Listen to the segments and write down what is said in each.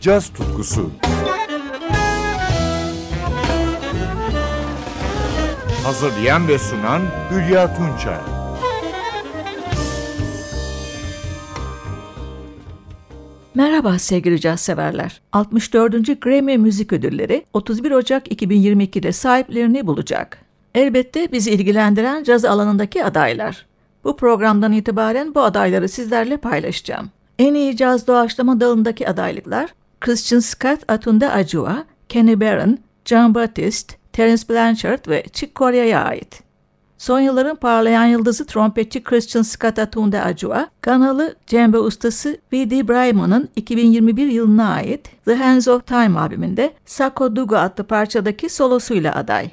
caz tutkusu. Hazırlayan ve sunan Hülya Tunçay. Merhaba sevgili caz severler. 64. Grammy Müzik Ödülleri 31 Ocak 2022'de sahiplerini bulacak. Elbette bizi ilgilendiren caz alanındaki adaylar. Bu programdan itibaren bu adayları sizlerle paylaşacağım. En iyi caz doğaçlama dalındaki adaylıklar Christian Scott Atunda Ajua, Kenny Barron, John Batiste, Terence Blanchard ve Chick Corea'ya ait. Son yılların parlayan yıldızı trompetçi Christian Scott Atunda Ajua, kanalı cembe ustası V.D. Bryman'ın 2021 yılına ait The Hands of Time albümünde Sako Dugu adlı parçadaki solosuyla aday.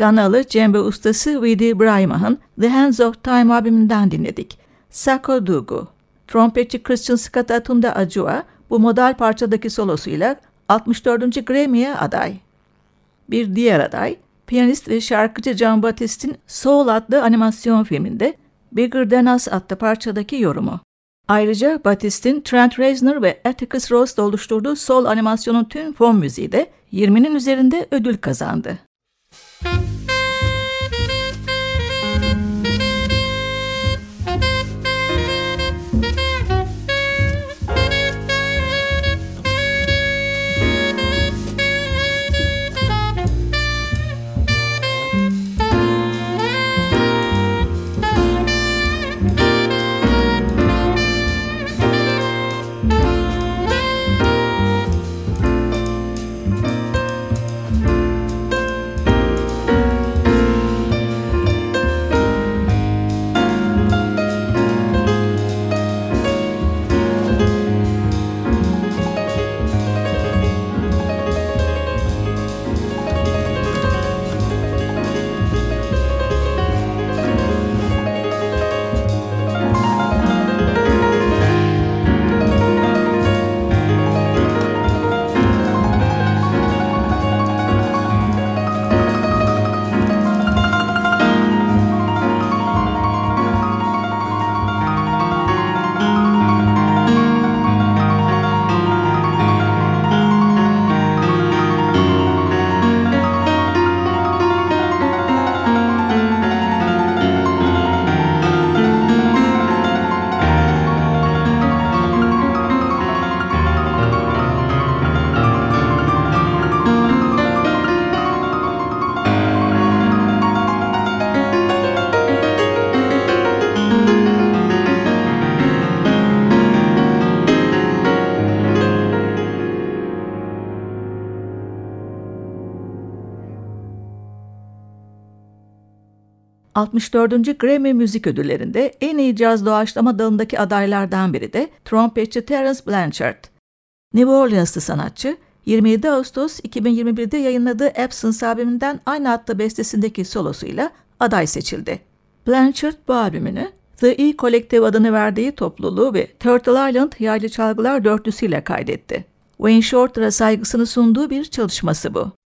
Ganalı cembe ustası Vidi Braimah'ın The Hands of Time albümünden dinledik. Sako Dugu. Trompetçi Christian Scott Atunda Ajua bu modal parçadaki solosuyla 64. Grammy'ye aday. Bir diğer aday, piyanist ve şarkıcı John Batist'in Soul adlı animasyon filminde Bigger Than Us adlı parçadaki yorumu. Ayrıca Batist'in Trent Reznor ve Atticus Ross oluşturduğu Soul animasyonun tüm fon müziği de 20'nin üzerinde ödül kazandı. Bye. 64. Grammy Müzik Ödülleri'nde en iyi caz doğaçlama dalındaki adaylardan biri de trompetçi Terence Blanchard. New Orleans'lı sanatçı, 27 Ağustos 2021'de yayınladığı Absence albümünden aynı adlı bestesindeki solosuyla aday seçildi. Blanchard bu albümünü The E Collective adını verdiği topluluğu ve Turtle Island yaylı çalgılar dörtlüsüyle kaydetti. Wayne Shorter'a saygısını sunduğu bir çalışması bu.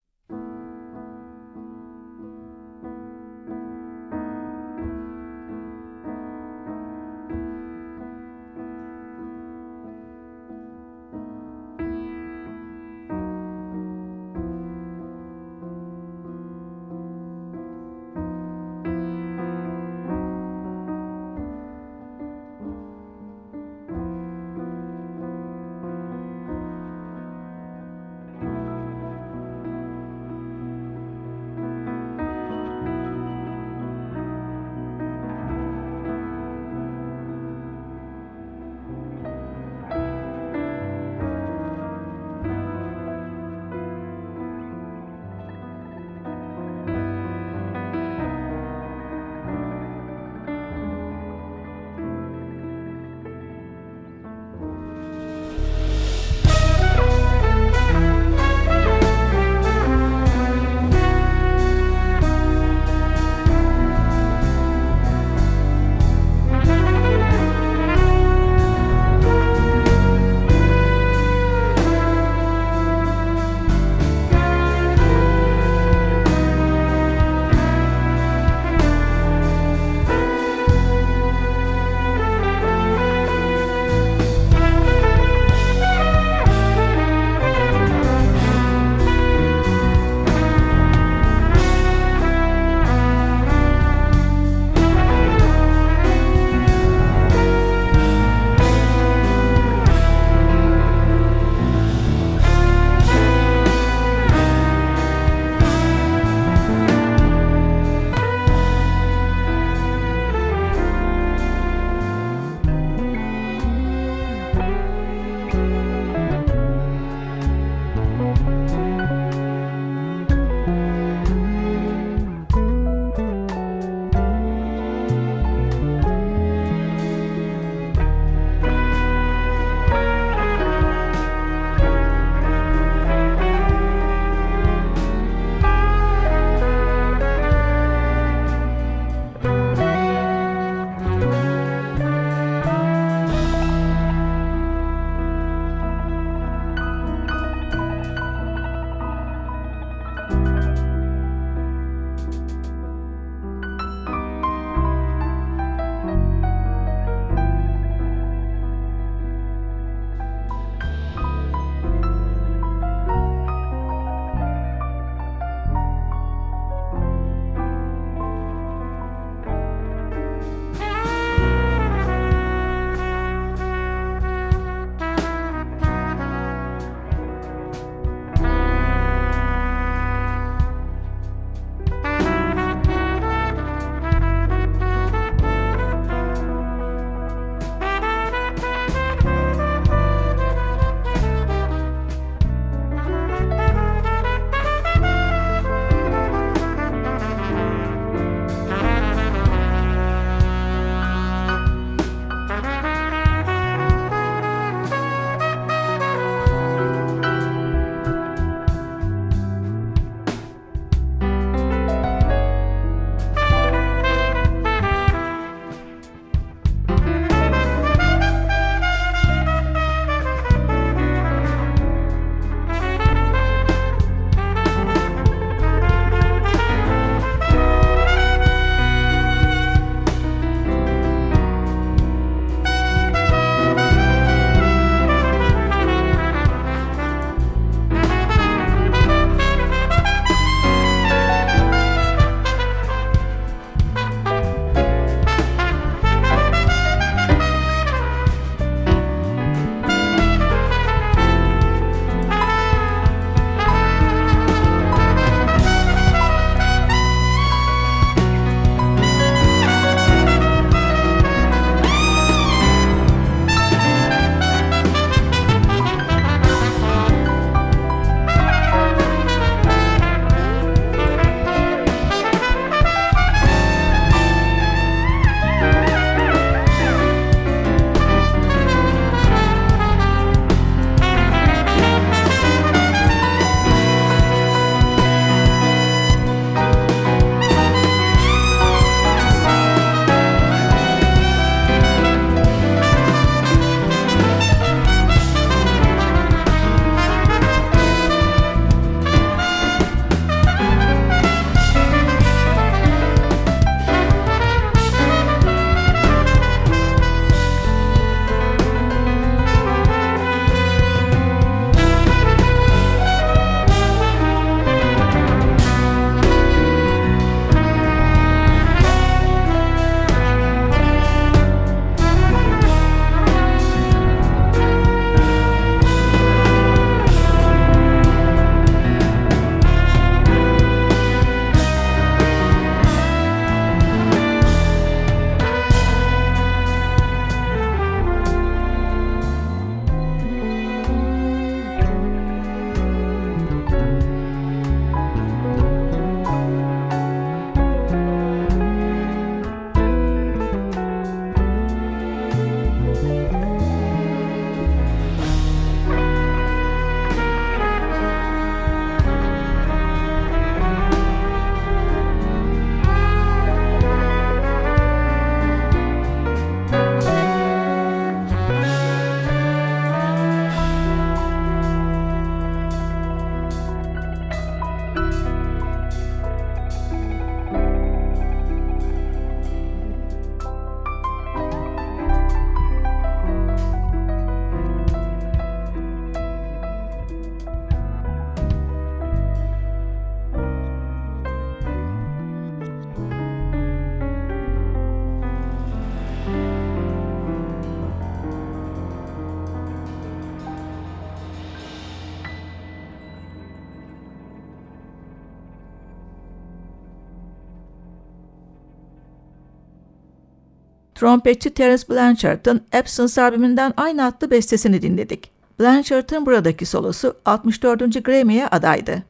Trompetçi Terence Blanchard'ın Absence albümünden aynı adlı bestesini dinledik. Blanchard'ın buradaki solosu 64. Grammy'ye adaydı.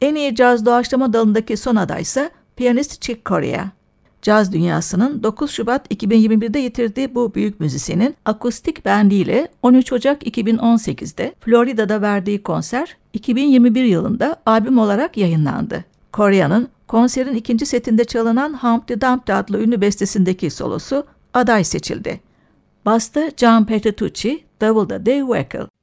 En iyi caz doğaçlama dalındaki son aday ise piyanist Chick Corea. Caz dünyasının 9 Şubat 2021'de yitirdiği bu büyük müzisyenin akustik bendiyle 13 Ocak 2018'de Florida'da verdiği konser 2021 yılında albüm olarak yayınlandı. Korea'nın konserin ikinci setinde çalınan Humpty Dumpty adlı ünlü bestesindeki solosu aday seçildi. Basta John Petrucci, Davulda Dave Weckl.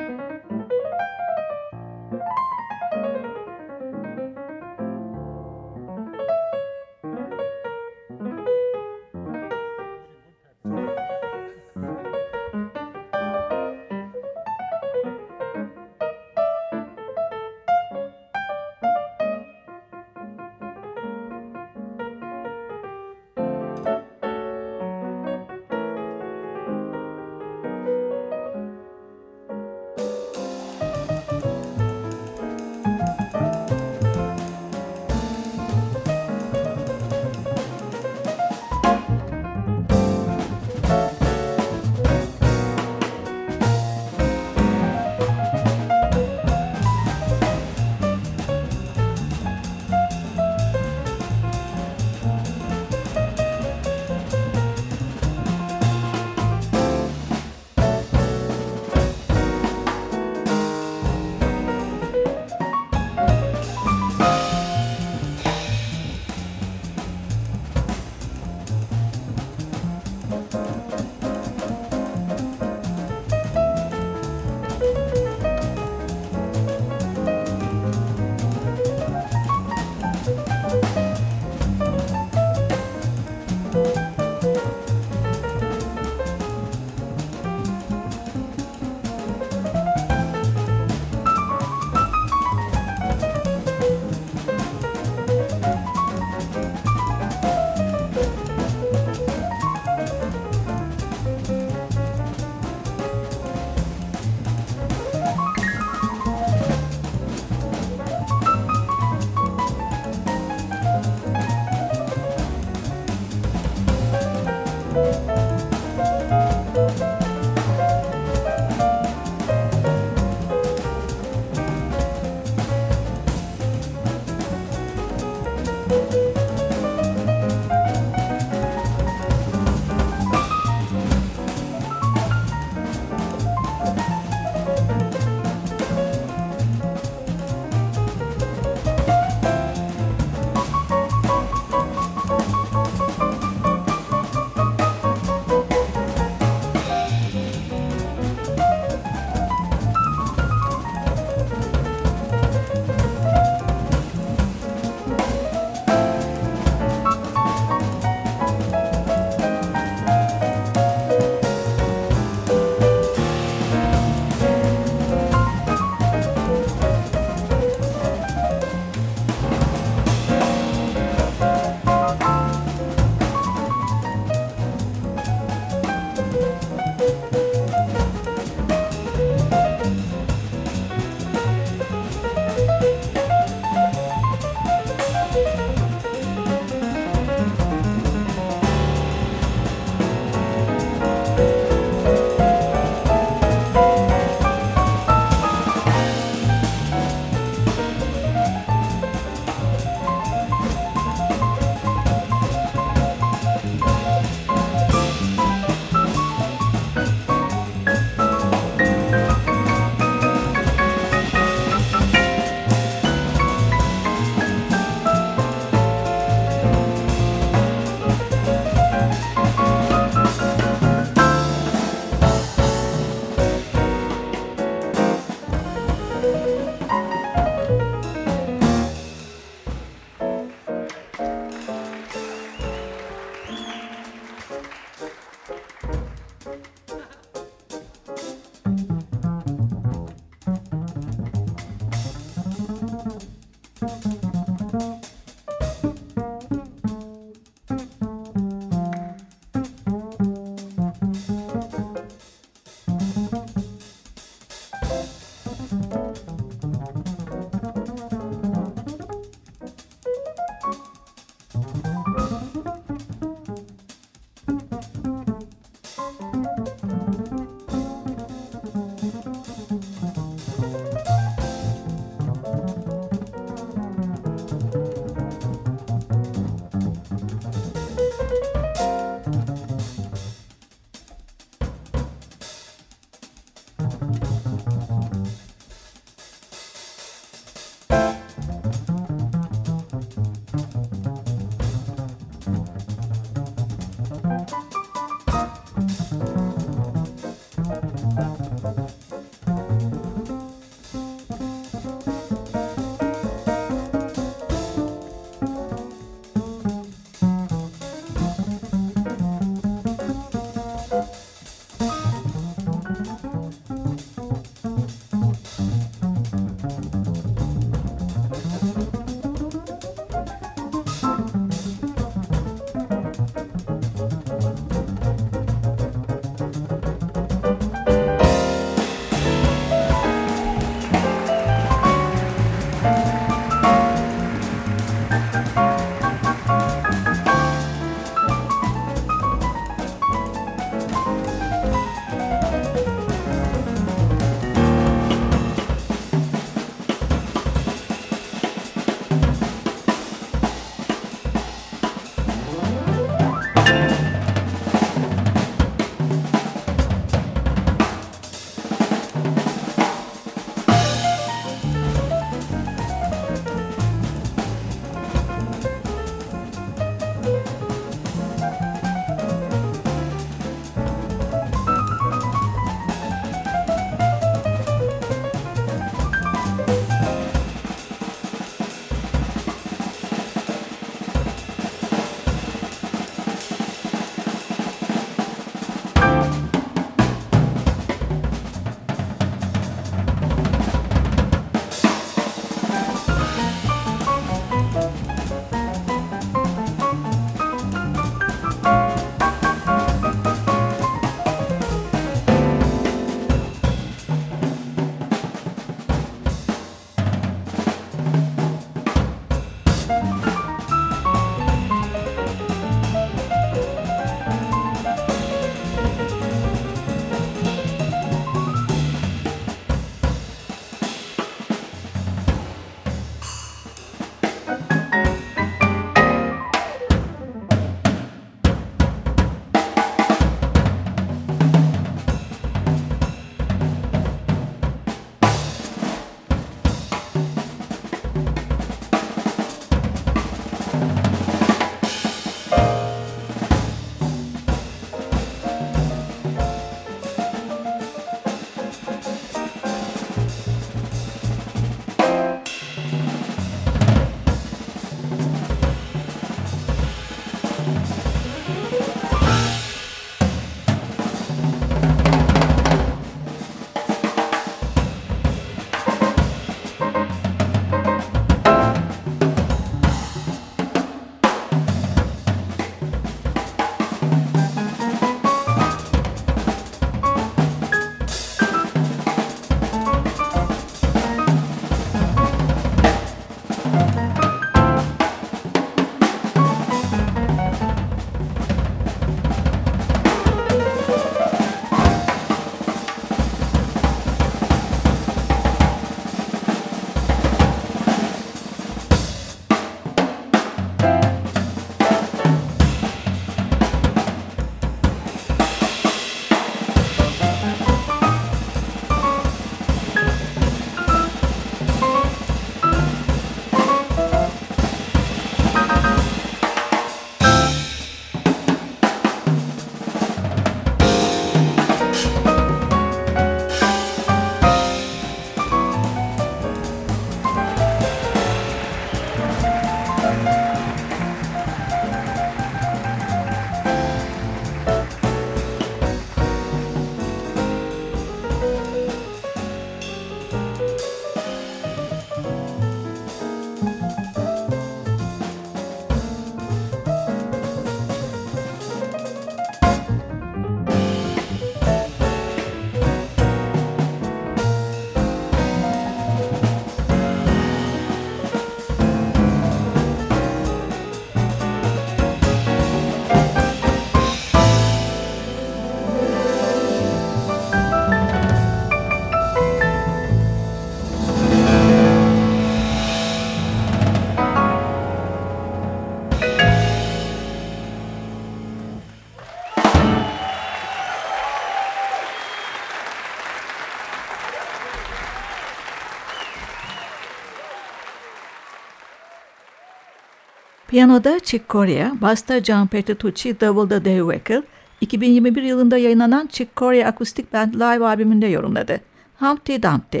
Piyanoda Chick Corea, basta John Petrucci, davulda Dave Weckl, 2021 yılında yayınlanan Chick Corea Akustik Band Live albümünde yorumladı. Humpty Dumpty.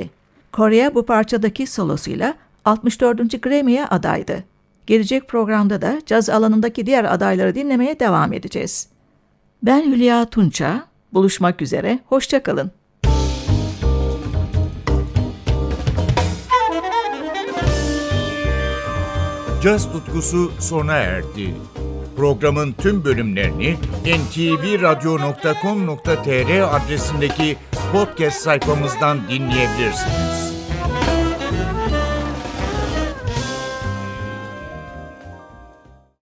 Korea bu parçadaki solosuyla 64. Grammy'ye adaydı. Gelecek programda da caz alanındaki diğer adayları dinlemeye devam edeceğiz. Ben Hülya Tunça. Buluşmak üzere. Hoşçakalın. Caz tutkusu sona erdi. Programın tüm bölümlerini ntvradio.com.tr adresindeki podcast sayfamızdan dinleyebilirsiniz.